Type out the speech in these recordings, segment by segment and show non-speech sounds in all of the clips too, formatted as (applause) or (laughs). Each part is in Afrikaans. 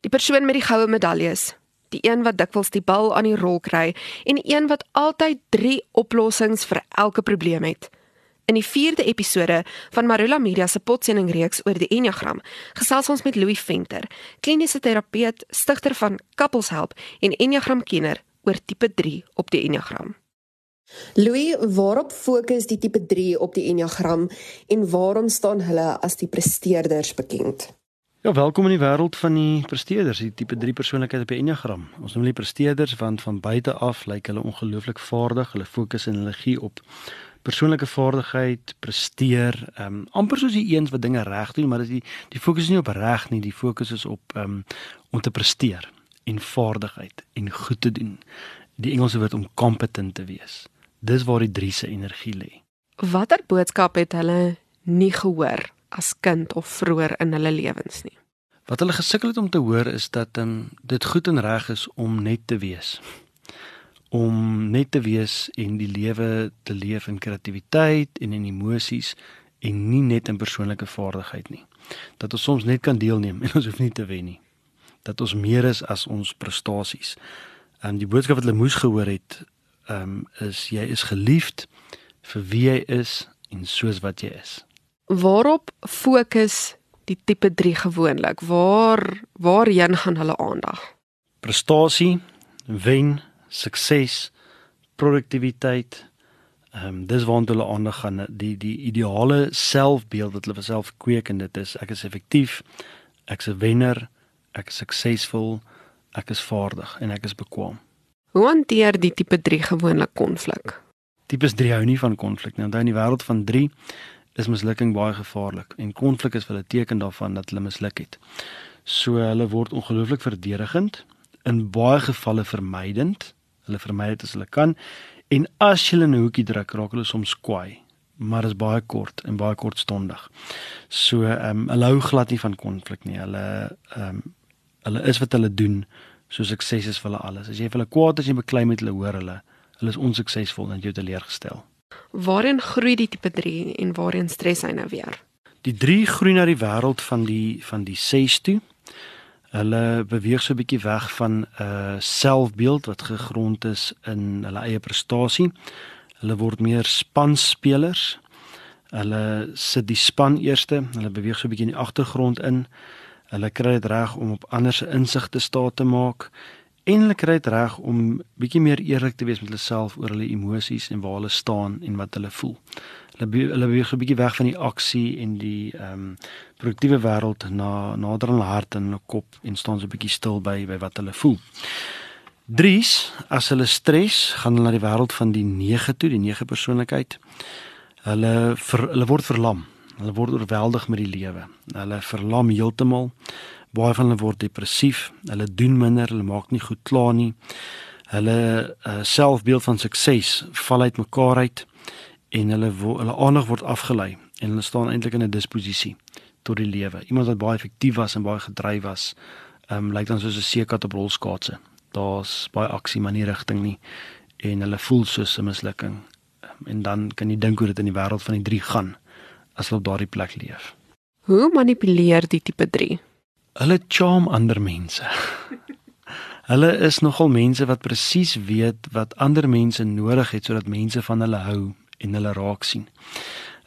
Die persoon met die goue medaljes, die een wat dikwels die bal aan die rol kry en een wat altyd 3 oplossings vir elke probleem het. In die 4de episode van Marula Media se potsending reeks oor die Enneagram, gesels ons met Louis Venter, kliniese terapeut, stigter van Couples Help en Enneagramkenner oor tipe 3 op die Enneagram. Louis, waarop fokus die tipe 3 op die Enneagram en waarom staan hulle as die presteerders bekend? Ja, welkom in die wêreld van die presteerders, die tipe 3 persoonlikheid op die Enneagram. Ons noem hulle presteerders want van buite af lyk hulle ongelooflik vaardig. Hulle fokus en hulle gee op persoonlike vaardigheid, presteer, ehm um, amper soos die eens wat dinge reg doen, maar dit die die fokus is nie op reg nie, die fokus is op ehm um, om te presteer en vaardigheid en goed te doen. Die Engelse woord om competent te wees. Dis waar die 3 se energie lê. Watter boodskap het hulle nie gehoor as kind of vroeër in hulle lewens nie. Wat hulle gesukkel het om te hoor is dat um, dit goed en reg is om net te wees. Om net te wees en die lewe te leef in kreatiwiteit en in emosies en nie net in persoonlike vaardigheid nie. Dat ons soms net kan deelneem (laughs) en ons hoef nie te wen nie. Dat ons meer is as ons prestasies. En um, die boodskap wat hulle moes gehoor het, ehm um, is jy is geliefd vir wie jy is en soos wat jy is. Waarop fokus die tipe 3 gewoonlik? Waar waarheen gaan hulle aandag? Prestasie, wen, sukses, produktiwiteit. Ehm um, dis waarna hulle aandag gaan. Die die ideale selfbeeld wat hulle vir self kweek en dit is ek is effektief, ek is 'n wenner, ek is suksesvol, ek is vaardig en ek is bekwam. Hoe hanteer die tipe 3 gewoonlik konflik? Tipes 3 hou nie van konflik nie. Onthou in die wêreld van 3 is mislukking baie gevaarlik en konflik is vir hulle teken daarvan dat hulle misluk het. So hulle word ongelooflik verdedigend, in baie gevalle vermydend. Hulle vermy dit as hulle kan en as jy hulle in 'n hoekie druk, raak hulle soms kwaai, maar dit is baie kort en baie kortstondig. So ehm um, hulle hou glad nie van konflik nie. Hulle ehm um, hulle is wat hulle doen. So sukses is vir hulle alles. As jy vir hulle kwaad is en beklei met hulle hoor hulle, hulle is onsuksesvol en jy teleurgestel. Waarin groei die tipe 3 en waarin stres hy nou weer? Die 3 groei na die wêreld van die van die 6 toe. Hulle beweeg so 'n bietjie weg van 'n uh, selfbeeld wat gegrond is in hulle eie prestasie. Hulle word meer spanspelers. Hulle sit die span eerste. Hulle beweeg so 'n bietjie in die agtergrond in. Hulle kry dit reg om op ander se insigte staat te maak hulle kry dit reg om bietjie meer eerlik te wees met hulle self oor hulle emosies en waar hulle staan en wat hulle voel. Hulle hulle beweeg 'n bietjie weg van die aksie en die ehm um, produktiewe wêreld na nader aan hart en hulle kop en staan so 'n bietjie stil by by wat hulle voel. Dries, as hulle stres, gaan hulle na die wêreld van die 9 toe, die 9 persoonlikheid. Hulle ver, hulle word verlam. Hulle word oorweldig met die lewe. Hulle verlam heeltemal baie van hulle word depressief, hulle doen minder, hulle maak nie goed klaar nie. Hulle uh, selfbeeld van sukses val uit mekaar uit en hulle hulle aandag word afgelei en hulle staan eintlik in 'n disposisie tot die lewe. Iemand wat baie effektief was en baie gedryf was, ehm um, lyk dan soos 'n seekat op rolskaatse. Daar's baie aksie maar nie rigting nie en hulle voel soos 'n mislukking. Um, en dan kan jy dink hoe dit in die wêreld van die 3 gaan as hulle op daardie plek leef. Hoe manipuleer die tipe 3? Hulle charm ander mense. hulle is nogal mense wat presies weet wat ander mense nodig het sodat mense van hulle hou en hulle raak sien.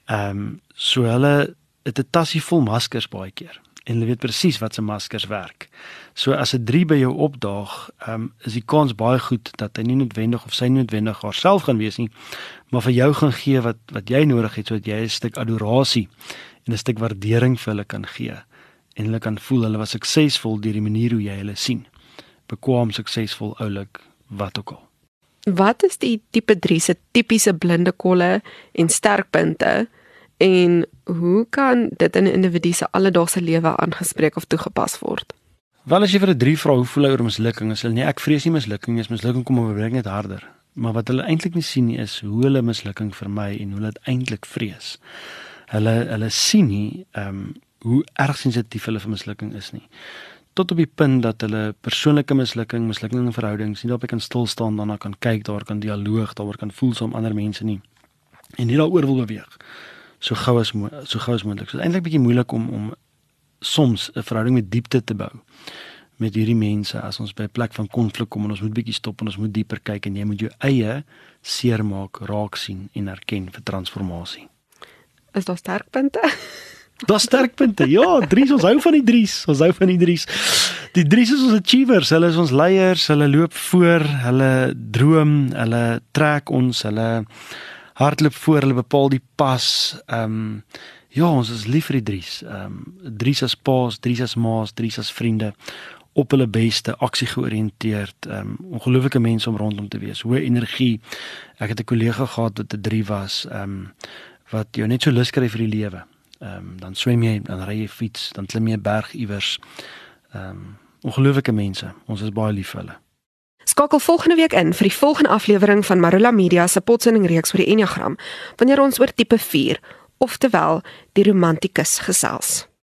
Ehm um, so hulle het 'n tassie vol maskers baie keer en hulle weet presies wat se maskers werk. So as 'n 3 by jou opdaag, ehm um, is die kans baie goed dat hy nie noodwendig of sy noodwendig haarself gaan wees nie, maar vir jou gaan gee wat wat jy nodig het sodat jy 'n stuk adorasie en 'n stuk waardering vir hulle kan gee en hulle kan voel hulle was suksesvol deur die manier hoe jy hulle sien. Bekwam suksesvol oulik wat ook al. Wat is die tipe 3 se tipiese blinde kolle en sterkpunte en hoe kan dit in 'n individu se alledaagse lewe aangespreek of toegepas word? Wel as jy vir 'n 3 vra hoe voel hy oor mislukking, is hulle nee, ek vrees nie mislukking nie, mislukking kom oor net harder. Maar wat hulle eintlik nie sien nie is hoe hulle mislukking vermy en hoe hulle dit eintlik vrees. Hulle hulle sien nie ehm um, hoe erg sensitief hulle vir mislukking is nie. Tot op die punt dat hulle persoonlike mislukking, mislukking in verhoudings, nie daarop kan stil staan daarna kan kyk, daar kan dialoog, daar kan voel saam ander mense nie. En nie daaroor wil beweeg. So gou as so gou as moontlik. So dit is eintlik bietjie moeilik om om soms 'n verhouding met diepte te bou met hierdie mense as ons by 'n plek van konflik kom en ons moet bietjie stop en ons moet dieper kyk en jy moet jou eie seermaak raak sien en erken vir transformasie. Is daar sterkpunte? (laughs) Daar's sterkpunte. Ja, Dries, ons hou van die Dries. Ons hou van die Dries. Die Dries is ons achievers. Hulle is ons leiers. Hulle loop voor. Hulle droom. Hulle trek ons. Hulle hardloop voor. Hulle bepaal die pas. Ehm um, ja, ons is lief vir die Dries. Ehm um, Dries as paas, Dries as maas, Dries as vriende op hulle beste aksie georiënteerd. Ehm um, ongelooflike mense om rondom te wees. Hoë energie. Ek het 'n kollega gehad wat 'n 3 was. Ehm um, wat jou net so lus kry vir die lewe. Ehm um, dan swem jy, dan ry jy fiets, dan klim jy 'n berg iewers. Ehm um, ongelooflike mense. Ons is baie lief vir hulle. Skakel volgende week in vir die volgende aflewering van Marula Media se potsending reeks oor die Enneagram wanneer ons oor tipe 4, oftewel die romantikus gesels.